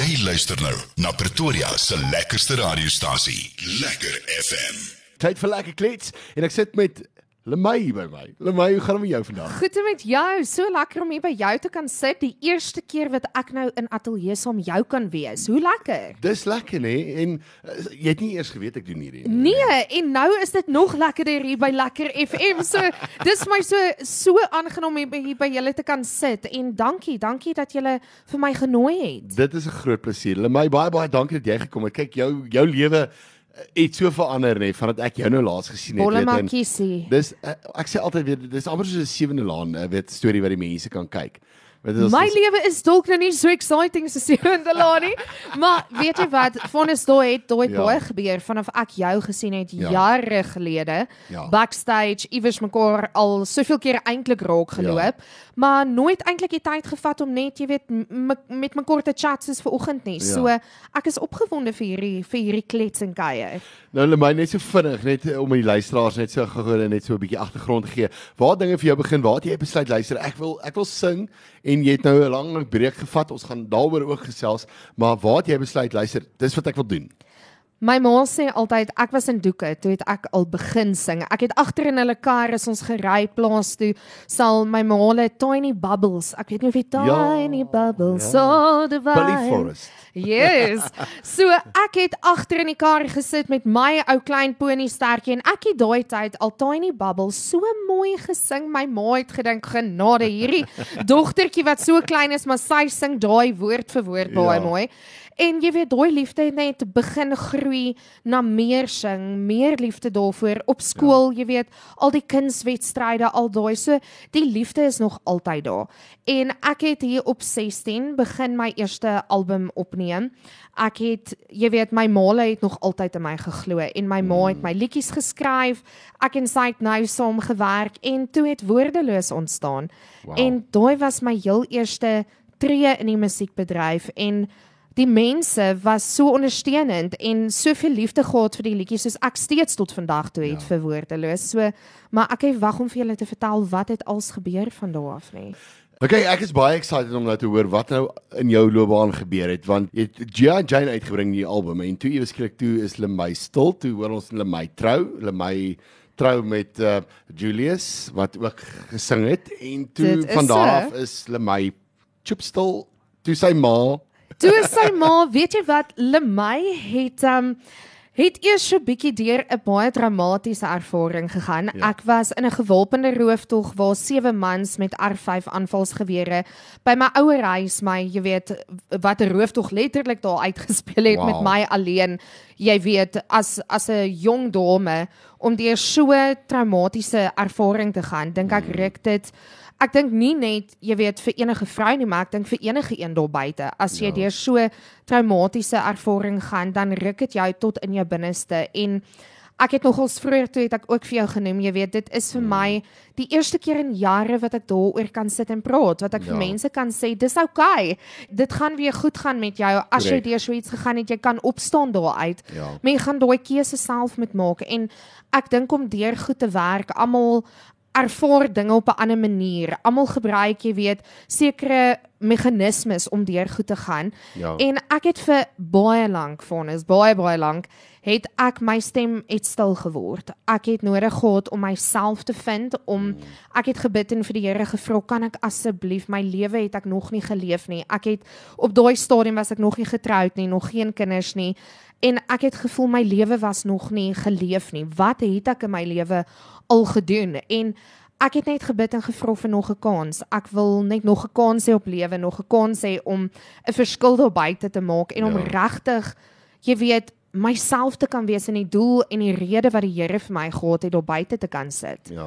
Jy luister nou na Pretoria se lekkerste radiostasie, Lekker FM. Tyd vir lekker klets en ek sit met Lemay by my. Lemay, hoe gaan dit met jou vandag? Goed met jou. So lekker om hier by jou te kan sit. Die eerste keer wat ek nou in ateljee saam jou kan wees. Hoe lekker. Dis lekker nê en uh, jy het nie eers geweet ek doen hierdie Nee, en nou is dit nog lekkerder hier by Lekker FM. So dis my so so aangenaam om hier by julle te kan sit en dankie, dankie dat julle vir my genooi het. Dit is 'n groot plesier. Lemay, baie baie dankie dat jy gekom het. Kyk, jou jou lewe het so verander nê vandat ek jou nou laas gesien het Bolle weet, en. Dis uh, ek sê altyd weer dis amper soos 'n sewende laan uh, weet storie wat die mense kan kyk. My lewe is dalk nou nie so exciting soos die Lani, maar weet jy wat? Vonnis daai het daai Ja. baie gebeur vanaf ek jou gesien het Ja. jare gelede Ja. backstage iewers mekaar al soveel keer eintlik raak geloop, Ja. maar nooit eintlik die tyd gevat om net jy weet met mekaar te chat soos vanoggend nie. Ja. So ek is opgewonde vir hierdie vir hierdie klets en kuier. Nou Lemay net so vinnig net om die luisteraars net so gou net so 'n bietjie agtergrond te gee. Waar dinge vir jou begin? Waar het jy besluit luister? Ek wil ek wil sing en jy het nou 'n lang breek gevat. Ons gaan daaroor ook gesels, maar waar het jy besluit luister? Dis wat ek wil doen. My ma sê altyd ek was in doeke toe het ek al begin sing. Ek het agter in hulle kar as ons gery plaas toe sal my ma hulle tiny bubbles. Ek weet nie of jy Ja, tiny bubbles ja. so divine. Billy Forrest. Yes. So ek het agter in die kar gesit met my ou klein pony stertjie en ek het daai tyd al tiny bubbles so mooi gesing. My ma het gedink genade hierdie dogtertjie wat so klein is, maar sy sing daai woord vir woord baie Ja. mooi. En jy weet daai liefde het net begin groei na meer sing, meer liefde daarvoor op skool, ja. jy weet, al die kunswedstryde, al daai so die liefde is nog altyd daar. En ek het hier op 16 begin my eerste album opneem. Ek het jy weet my ma het nog altyd in my geglo en my ma het my liedjies geskryf. Ek en sy het nou saam gewerk en toe het woordeloos ontstaan. Wow. En daai was my heel eerste tree in die musiekbedryf en die mense was so ondersteunend en soveel liefde gehad vir die liedjies soos ek steeds tot vandag toe het ja. vir woordeloos. So maar ek het wag om vir julle te vertel wat het als gebeur van daar af nie. Okay, ek is baie excited om nou te hoor wat nou in jou loopbaan gebeur het want jy het Gia Jane uitgebring die album en toe ewe skielik toe is Lemay stil, toe hoor ons Lemay trou, Lemay trou met uh, Julius wat ook gesing het en toe van daar so. af is Lemay chop stil toe sy ma Toe sy ma, weet jy wat, Lemay het um het eers so bietjie deur 'n baie dramatiese ervaring gegaan. Ja. Ek was in 'n gewapende rooftog waar sewe mans met R5 aanvalsgewere by my ouer huis my, jy weet, wat 'n rooftog letterlik daar uitgespeel het Wow. met my alleen. Jy weet, as as 'n jong dame om deur so traumatiese ervaring te gaan, dink ek ruk dit Ek dink nie net, jy weet, vir enige vrou nie, maar ek dink vir enige een daar buite. As jy Ja. deur so traumatiese ervaring gaan, dan ruk dit jou tot in jou binneste en ek het nogals vroeër toe het ek ook vir jou genoem, jy weet, dit is vir my die eerste keer in jare wat ek daaroor kan sit en praat, wat ek Ja. vir mense kan sê, dis oukei. Okay. Dit gaan weer goed gaan met jou as jy Korrek. deur so iets gegaan het, jy kan opstaan daaruit. Ja. Maar jy gaan daai keuse self moet maak en ek dink om deur goed te werk, almal ervaar dinge op 'n ander manier. Almal gebruik, jy weet, sekere meganismes om deur goed te gaan. Ja. En ek het vir baie lank, vonnis, baie baie lank, het ek my stem het stil geword. Ek het nodig gehad om myself te vind, om ek het gebid en vir die Here gevra, kan ek asseblief my lewe het ek nog nie geleef nie. Ek het op daai stadium was ek nog nie getroud nie, nog geen kinders nie. En ek het gevoel my lewe was nog nie geleef nie. Wat het ek in my lewe al gedoen? En ek het net gebid en gevra vir nog 'n kans. Ek wil net nog 'n kans hê op lewe, nog 'n kans hê om 'n verskil daar buite te maak en om Ja. regtig, jy weet, myself te kan wees in die doel en die rede wat die Here vir my gehad het daar buite te kan sit. Ja.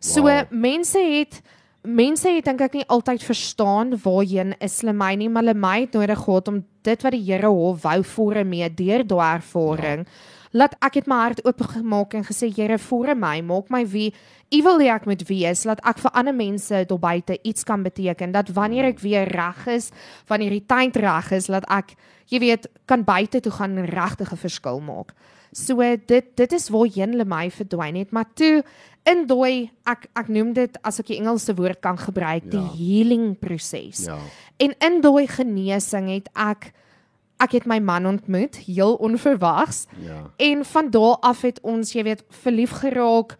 So Wow. mense het mense het dink ek nie altyd verstaan waarheen is hulle my nie, maar hulle my het nodig gehad om dit wat die Here hof wou voor mee deur daai ervaring. Laat ek het my hart oopgemaak en gesê Here voor my, maak my wie U wil hê ek moet wees, laat ek vir ander mense daar buite iets kan beteken. Dat wanneer ek weer reg is, wanneer die tyd reg is, laat ek jy weet kan buite toe gaan regtig 'n verskil maak. So dit dit is waarheen hulle my verdwyn het, maar toe in daai ek ek noem dit as ek die Engelse woord kan gebruik, die Ja. healing proses. Ja. En in daai genesing het ek ek het my man ontmoet, heel onverwags. Ja. En van daar af het ons, jy weet, verlief geraak,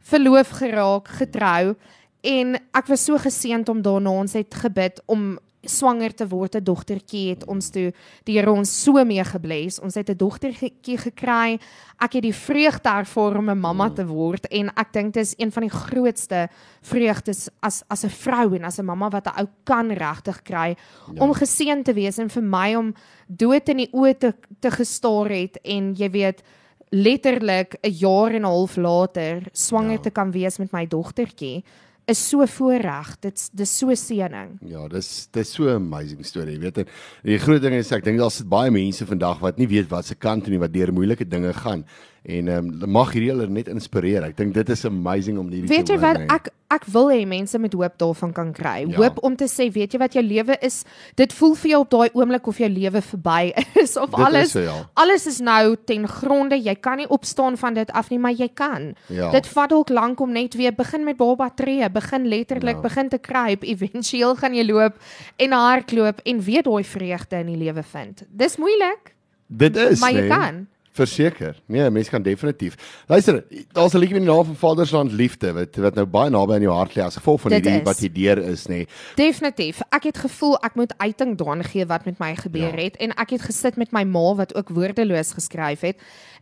verloof geraak, getrou en ek was so geseënd om daarna ons het gebid om swanger te word 'n dogtertjie het ons toe die Here ons so mee gebless. Ons het 'n dogtertjie gekry. Ek het die vreugde ervaar om 'n mamma te word en ek dink dit is een van die grootste vreugdes as as 'n vrou en as 'n mamma wat 'n ou kan regtig kry ja. om geseën te wees en vir my om dood in die oë te te gestaar het en jy weet letterlik 'n jaar en 'n half later swanger ja. te kan wees met my dogtertjie is so voorreg. Dit's dis so seëning. Ja, dis dis so 'n amazing storie, jy weet. En die groot ding is ek dink daar's baie mense vandag wat nie weet wat se kant toe nie wat deur moeilike dinge gaan. En ehm um, mag hierdie hulle net inspireer. Ek dink dit is amazing om hierdie Weet te jy wat hoor, nee. ek ek wil hê mense met hoop daarvan kan kry. Ja. Hoop om te sê, weet jy wat jou lewe is? Dit voel vir jou op daai oomblik of jou lewe verby is of Dit is alles so, ja. alles is nou ten gronde. Jy kan nie opstaan van dit af nie, maar jy kan. Ja. Dit vat dalk lank om net weer begin met baba tree, begin letterlik Ja. begin te kruip. Éventueel gaan jy loop en hardloop en weer daai vreugde in die lewe vind. Dis moeilik, Dit is maar jy nee. kan. Verseker. Nee, mense kan definitief. Luister, daar's 'n liedjie met die naam van Vadersland Liefde wat wat nou baie naby aan jou hart lê as gevolg van hierdie wat jy deur is, nê. Nee. Definitief. Ek het gevoel ek moet uiting daan gee wat met my gebeur Ja. het en ek het gesit met my ma wat ook woordeloos geskryf het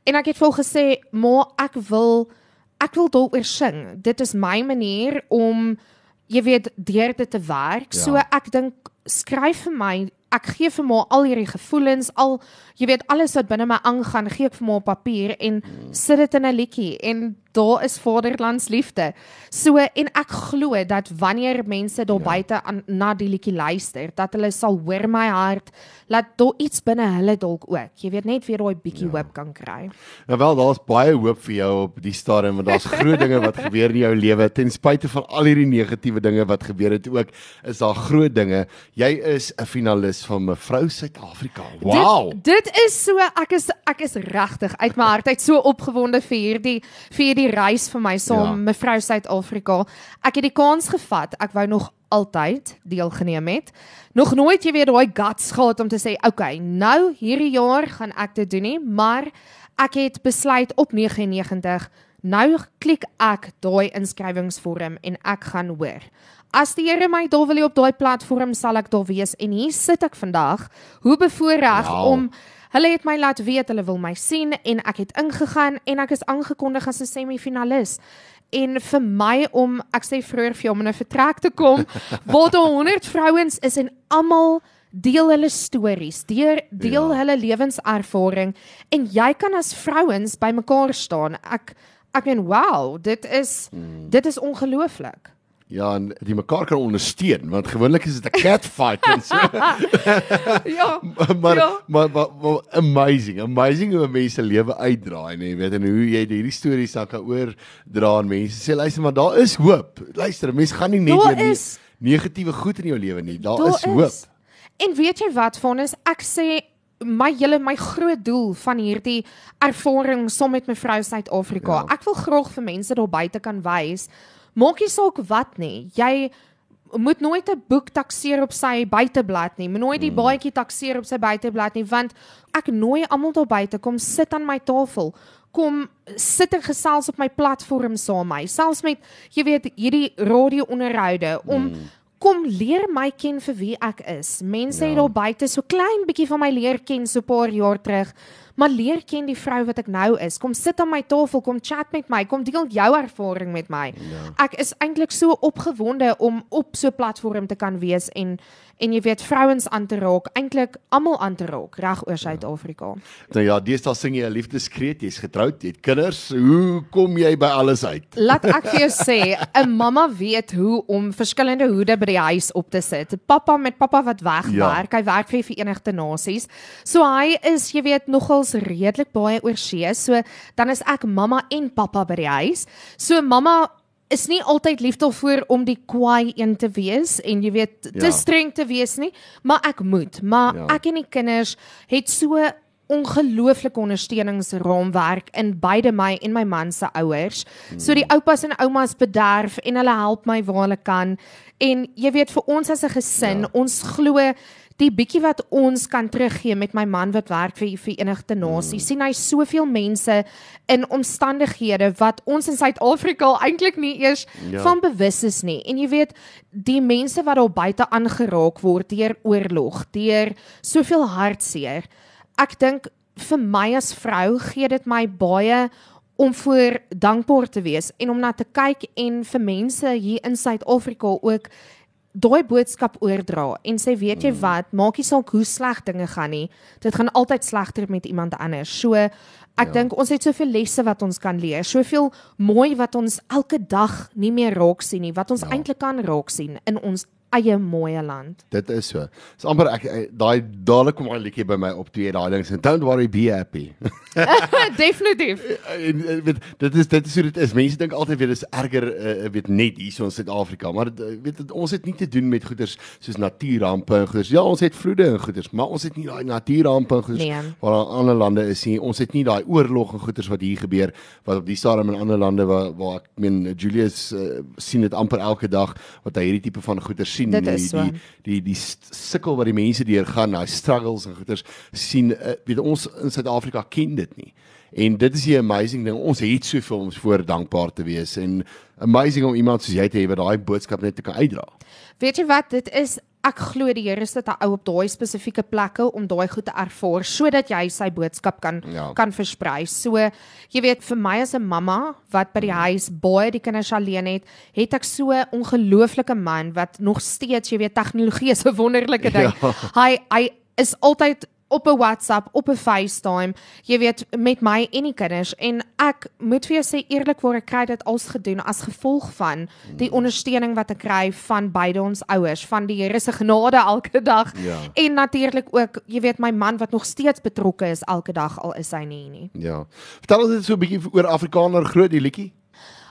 en ek het vir haar gesê, "Ma, ek wil ek wil daaroor sing. Dit is my manier om jy weet deur dit te werk. Ja. So ek dink skryf vir my ek gee vir my al hierdie gevoelens, al jy weet alles wat binne my aangaan, gee ek vir my op papier en sit dit in 'n liedjie en daar is vaderlandsliefde. So en ek glo dat wanneer mense daar ja. buite aan na die liedjie luister, dat hulle sal hoor my hart, laat daar iets binne hulle dalk ook. Jy weet net weer daai bietjie ja. hoop kan kry. Nou wel, daar's baie hoop vir jou op die stadium want daar's groot dinge wat gebeur in jou lewe ten spyte van al hierdie negatiewe dinge wat gebeur het ook, is daar groot dinge. Jy is 'n finalis van mevrou Suid-Afrika. Wow. Dit, dit is so ek is ek is regtig uit my hart uit so opgewonde vir hierdie vir hierdie reis vir my saam ja. mevrou Suid-Afrika. Ek het die kans gevat. Ek wou nog altyd deelgeneem het. Nog nooit jy weet daai guts gehad om te sê, "Oké, okay, nou hierdie jaar gaan ek dit doen nie," maar ek het besluit op 99 nou klik ek daai inskrywingsvorm en ek gaan hoor. As die Here my daar wil hê op daai platform sal ek daar wees en hier sit ek vandag. Hoe bevoorreg Wow. om hulle het my laat weet hulle wil my sien en ek het ingegaan en ek is aangekondig as 'n semifinalis. En vir my om ek sê vroeër vir jou om in 'n vertrek te kom waar daar 100 vrouens is en almal deel hulle stories, deel deel ja. hulle lewenservaring en jy kan as vrouens bymekaar staan. Ek ek meen wow, dit is mm. dit is ongelooflik. Ja, en die mekaar kan ondersteun want gewoonlik is dit 'n catfight en so. Ja. maar, Ja. maar, maar maar amazing, amazing hoe mense lewe uitdraai, nee, weet en hoe jy hierdie stories dan kan oordra aan mense. Sê luister, maar daar is hoop. Luister, mense gaan nie net Daar is- negatiewe goed in jou lewe nie. Daar, Daar is hoop. En weet jy wat, Vonnis, ek sê my hele my groot doel van hierdie ervaring saam met mevrou Suid-Afrika. Ja. Ek wil graag vir mense daar buite kan wys. Maak nie saak wat nie. Jy moet nooit 'n boek takseer op sy buiteblad nie. Moet nooit die baadjie takseer op sy buiteblad nie, want ek nooi almal daar buite kom sit aan my tafel. Kom sit en gesels op my platform saam met my. Selfs met jy weet hierdie radio-onderhoude om mm. kom leer my ken vir wie ek is. Mense ja. het daar buite so klein bietjie van my leer ken so 'n paar jaar terug. Maar leer ken die vrou wat ek nou is. Kom sit aan my tafel, kom chat met my, kom deel jou ervaring met my. Ja. Ek is eintlik so opgewonde om op so 'n platform te kan wees en en jy weet vrouens aan te raak, eintlik almal aan te raak reg oor Suid-Afrika. Nou ja, deesdae sing jy 'n liefdeskreet, jy's getroud, jy het kinders. Hoe kom jy by alles uit? Laat ek vir jou sê, 'n mamma weet hoe om verskillende hoede by die huis op te sit. Pappa met pappa wat wegwerk, ja. hy werk vir die Verenigde Nasies. So hy is, jy weet, nogals redelik baie oor see. So dan is ek mamma en pappa by die huis. So mamma is nie altyd lief daarvoor om die kwaai een te wees en jy weet te Ja. streng te wees nie, maar ek moet. Maar Ja. ja. ek en die kinders het so ongelooflike ondersteuningsraamwerk in beide my en my man se ouers. Hmm. So die oupas en oumas bederf en hulle help my waar hulle kan. En jy weet vir ons as 'n gesin, ja. ons glo die bietjie wat ons kan teruggee met my man wat werk vir die Verenigde Nasies, mm. sien hy soveel mense in omstandighede wat ons in Suid-Afrika eintlik nie eers ja. van bewus is nie. En jy weet, die mense wat daar buite aangeraak word deur oorlog, deur soveel hartseer. Ek dink vir my as vrou gee dit my baie om voor dankbaar te wees en om na te kyk en vir mense hier in Suid-Afrika ook daai boodskap oordra en sê weet jy wat maak nie saak hoe sleg dinge gaan nie dit gaan altyd slegter met iemand anders so ek ja. dink ons het soveel lesse wat ons kan leer soveel mooi wat ons elke dag nie meer raak sien nie wat ons ja. eintlik kan raak sien in ons eie mooi land. Dit is so. Dis amper ek daai dadelik kom 'n liedjie by my op twee daai dings en don't worry be happy. Definitief. en weet dit is dit is hoe dit is. Mense dink altyd weet dit is erger uh, weet net hier so in Suid-Afrika, maar dit, weet dit, ons het nie te doen met goeders soos natuurrampe en goeders. Ja, ons het vloede en goeders, maar ons het nie daai natuurrampe en goeders nee. waar in ander lande is nie. Ons het nie daai oorlog en goeders wat hier gebeur wat op die stadium in ander lande waar waar ek meen Julius uh, sien dit amper elke dag wat hy hierdie tipe van goeders sien Dit die, so. die die die sukkel wat die mense deurgaan, daai struggles en goeters sien uh, weet ons in Suid-Afrika ken dit nie. En dit is die amazing ding. Ons het soveel om voor dankbaar te wees en amazing om iemand soos jy te hê wat daai boodskap net te kan uitdra. Weet jy wat, dit is ek glo die Here sit hy op daai spesifieke plekke om daai goed te ervaar sodat jy sy boodskap kan ja. kan versprei. So jy weet vir my as 'n mamma wat by die mm. huis baie die kinders alleen het, het ek so 'n ongelooflike man wat nog steeds jy weet tegnologie is 'n wonderlike ding. Ja. Hy hy is altyd op 'n WhatsApp, op 'n FaceTime, jy weet met my en die kinders en ek moet vir jou sê eerlikwaar ek kry dit als gedoen as gevolg van die ondersteuning wat ek kry van beide ons ouers, van die Here se genade elke dag ja. en natuurlik ook, jy weet my man wat nog steeds betrokke is elke dag al is hy nie nie. Ja. Vertel ons net so 'n bietjie oor Afrikaner groot die liedjie.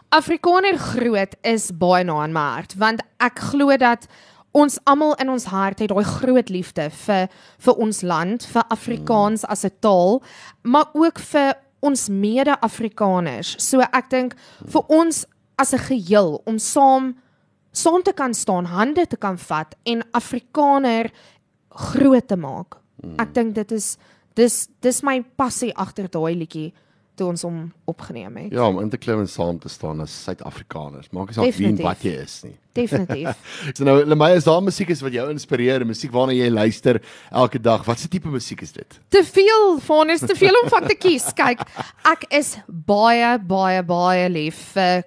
Afrikaner groot is baie na in my hart want ek glo dat ons almal in ons hart het daai groot liefde vir vir ons land, vir Afrikaans as 'n taal, maar ook vir ons mede-Afrikaners. So ek dink vir ons as 'n geheel om saam saam te kan staan, hande te kan vat en Afrikaner groot te maak. Ek dink dit is dis dis my passie agter daai liedjie toe ons hom opgeneem het. Ja, om in te klim en saam te staan as Suid-Afrikaners. Maak nie saak wie en wat jy is nie. Definitief. so nou, Lemay, is daar musiek is wat jou inspireer, musiek waarna jy luister elke dag? Wat se tipe musiek is dit? Te veel van is te veel om van te kies. Kyk, ek is baie baie baie lief vir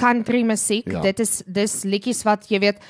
country musiek. Ja. Dit is dis liedjies wat jy weet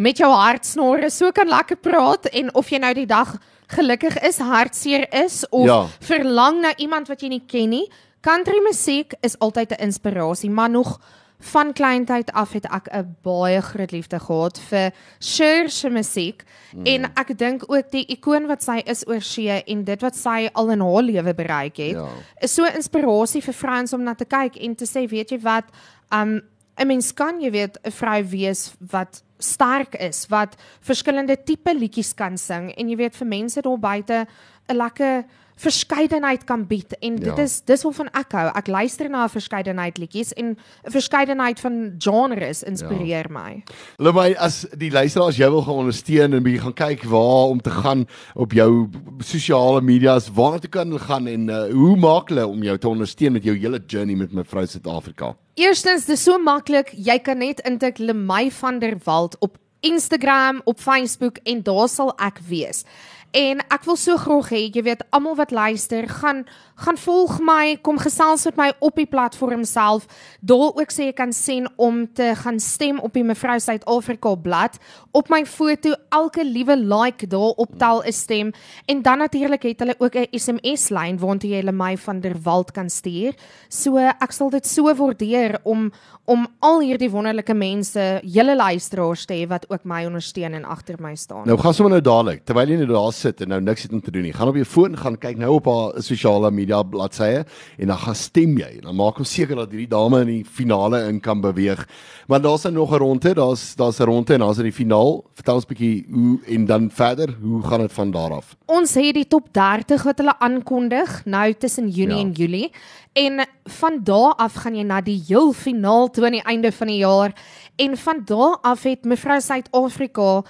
met jou hart snore so kan lekker praat en of jy nou die dag gelukkig is, hartseer is of ja. verlang na iemand wat jy nie ken nie, country musiek is altyd 'n inspirasie, maar nog van kleintyd af het ek 'n baie groot liefde gehad vir Cher se musiek mm. en ek dink ook die ikoon wat sy is oor see en dit wat sy al in haar lewe bereik het ja. is so inspirasie vir vrouens om na te kyk en te sê weet jy wat um 'n mens kan jy weet 'n vrou wees wat sterk is wat verskillende tipe liedjies kan sing en jy weet vir mense daar buite 'n lekker verskeidenheid kan bied en dit ja. is dis waarvan ek hou. Ek luister na 'n verskeidenheid liedjies en 'n verskeidenheid van genres inspireer ja. my. Lemay as die luisteraars jou wil gaan ondersteun en bietjie gaan kyk waar om te gaan op jou sosiale media's, waar toe kan hulle gaan en uh, hoe maak hulle om jou te ondersteun met jou hele journey met mevrou Suid-Afrika? Eerstens, dis so maklik. Jy kan net intik Lemay van der Walt op Instagram, op Facebook en daar sal ek wees. En ek wil so graag hê, jy weet, almal wat luister, gaan gaan volg my, kom gesels met my op die platform self. Daar ook sê jy kan sien om te gaan stem op die Mevrou Suid-Afrika blad. Op my foto, elke liewe like daar optel 'n stem. En dan natuurlik het hulle ook 'n SMS lyn waartoe jy hulle my van der Walt kan stuur. So ek sal dit so waardeer om om al hierdie wonderlike mense, julle luisteraars te hê wat ook my ondersteun en agter my staan. Nou gaan sommer nou dadelik, terwyl jy nou daar sit en nou niks het om te doen nie. Gaan op jou foon gaan kyk nou op haar sosiale media bladsye en dan gaan stem jy dan maak ons seker dat hierdie dame in die finale in kan beweeg. Maar daar's nou nog 'n ronde, daar's daar's 'n ronde en daar's in die finaal. Vertel ons 'n bietjie hoe en dan verder, hoe gaan dit van daar af? Ons het die top 30 wat hulle aankondig nou tussen Junie ja. en Julie. En van daar af gaan jy na die heel finaal toe aan die einde van die jaar. En van daar af het mevrou Suid-Afrika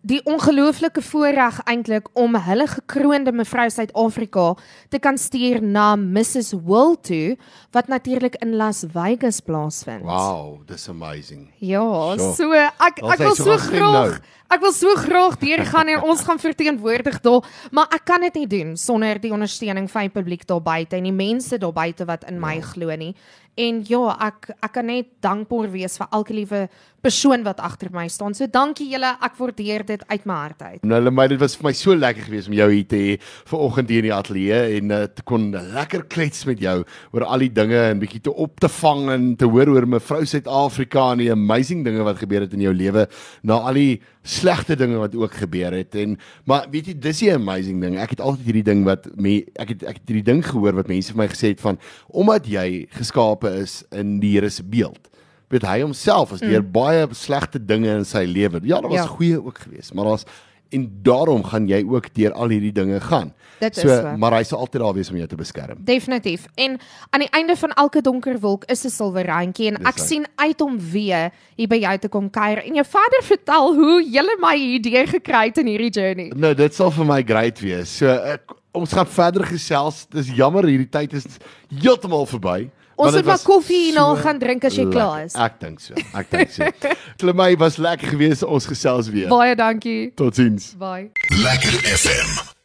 die ongelooflike voorreg eintlik om hulle gekroonde mevrou Suid-Afrika te kan stuur na Mrs World toe wat natuurlik in Las Vegas plaasvind. Wow, dis amazing. Ja, Sure. so ek ek wil so so graag nou. ek wil so graag deurgaan en ons gaan verteenwoordig daar, maar ek kan dit nie doen sonder die ondersteuning van die publiek daar buite en die mense daar buite wat in my glo nie. En ja, ek ek kan net dankbaar wees vir elke liewe persoon wat agter my staan. So dankie julle, ek waardeer dit uit my hart uit. Nou hulle my dit was vir my so lekker geweest om jou hier te hê vanoggend hier in die ateljee en uh, te kon lekker klets met jou oor al die dinge en bietjie te op te vang en te hoor oor mevrou Suid-Afrika en die amazing dinge wat gebeur het in jou lewe na al die slegte dinge wat ook gebeur het en maar weet jy dis die amazing ding ek het altyd hierdie ding wat me, ek het ek het hierdie ding gehoor wat mense vir my gesê het van omdat jy geskape is in die Here se beeld weet hy homself as deur mm. baie slegte dinge in sy lewe ja daar was Ja. goeie ook geweest maar daar's en daarom gaan jy ook deur al hierdie dinge gaan Dit is so so. maar hy sal altyd daar wees om jou te beskerm Definitief. En aan die einde van elke donker wolk is 'n silwer randjie en Dis ek hy. sien uit om weer hier by jou te kom kuier en jou vader vertel hoe jy my hier deur gekry het in hierdie journey. Nou dit sal vir my great wees. So ek, ons gaan verder gesels. Dis jammer hierdie tyd is heeltemal verby. Ons moet maar koffie hierna so gaan drink as jy klaar is. Ek dink so. Ek dink so. Klimmy was lekker geweest. Ons gesels weer. Baie dankie. Totsiens. Bye. Lekker FM.